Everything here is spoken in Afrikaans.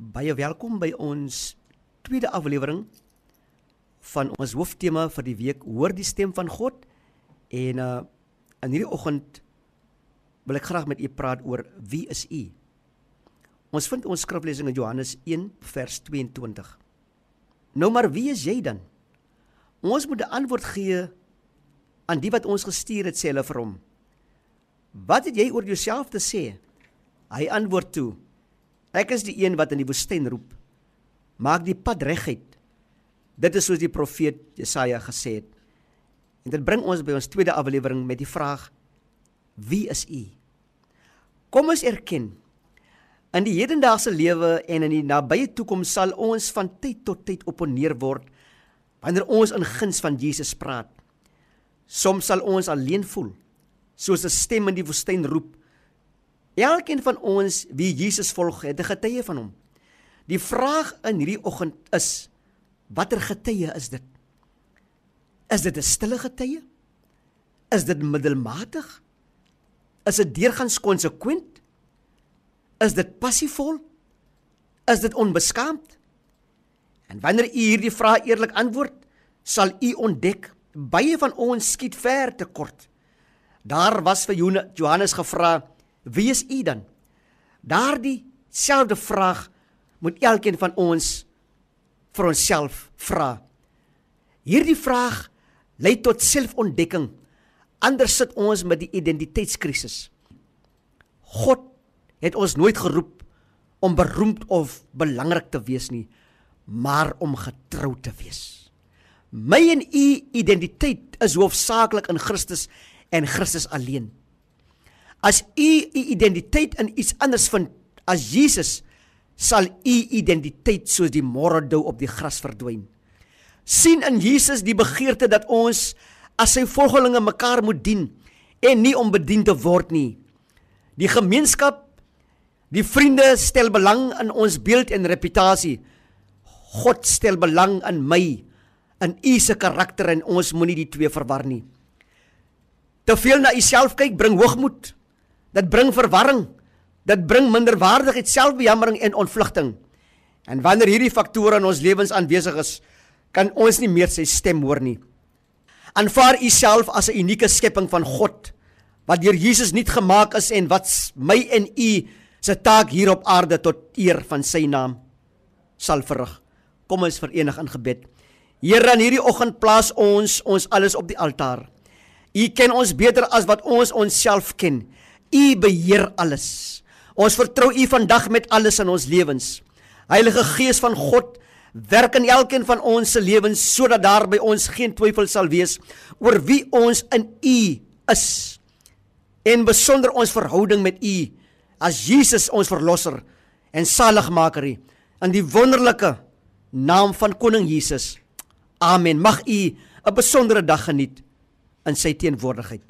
Baie welkom by ons tweede aflewering van ons hooftema vir die week Hoor die stem van God. En uh in hierdie oggend wil ek graag met u praat oor wie is u? Ons vind ons skriflesing in Johannes 1 vers 22. Nou maar wie is jy dan? Ons moet 'n antwoord gee aan die wat ons gestuur het sê hulle vir hom. Wat het jy oor jouself te sê? Hy antwoord toe: Ek is die een wat in die woestyn roep. Maak die pad reguit. Dit is soos die profeet Jesaja gesê het. En dit bring ons by ons tweede aflewering met die vraag: Wie is U? Kom ons erken in die hedendaagse lewe en in die nabye toekoms sal ons van tyd tot tyd opponeer word wanneer ons in guns van Jesus praat. Soms sal ons alleen voel, soos 'n stem in die woestyn roep Elkeen van ons wie Jesus volg, het 'n getuie van hom. Die vraag in hierdie oggend is: watter getuie is dit? Is dit 'n stille getuie? Is dit middelmatig? Is dit deurgangs konsekwent? Is dit passievol? Is dit onbeskaamd? En wanneer u hierdie vraag eerlik antwoord, sal u ontdek baie van ons skiet ver te kort. Daar was vir Johannes gevra Wie is u dan? Daardie selfde vraag moet elkeen van ons vir onsself vra. Hierdie vraag lei tot selfontdekking. Anders sit ons met die identiteitskrisis. God het ons nooit geroep om beroemd of belangrik te wees nie, maar om getrou te wees. My en u identiteit is hoofsaaklik in Christus en Christus alleen. As u u identiteit in iets anders vind as Jesus, sal u identiteit soos die morredou op die gras verdwyn. sien in Jesus die begeerte dat ons as sy volgelinge mekaar moet dien en nie om bedien te word nie. Die gemeenskap, die vriende stel belang in ons beeld en reputasie. God stel belang in my, in u se karakter en ons moenie die twee verwar nie. Te veel na u self kyk bring hoogmoed. Dit bring verwarring. Dit bring minderwaardigheid, selfbejammering en ontvlugting. En wanneer hierdie faktore in ons lewens aanwesig is, kan ons nie meer sy stem hoor nie. Aanvaar u self as 'n unieke skepping van God wat deur Jesus nuut gemaak is en wat my en u se taak hier op aarde tot eer van sy naam sal verrig. Kom ons verenig in gebed. Here, in hierdie oggend plaas ons ons alles op die altaar. U ken ons beter as wat ons onsself ken. U beheer alles. Ons vertrou U vandag met alles in ons lewens. Heilige Gees van God, werk in elkeen van ons se lewens sodat daar by ons geen twyfel sal wees oor wie ons in U is. En besonder ons verhouding met U as Jesus ons verlosser en saligmaker in die wonderlike naam van koning Jesus. Amen. Mag u 'n besondere dag geniet in sy teenwoordigheid.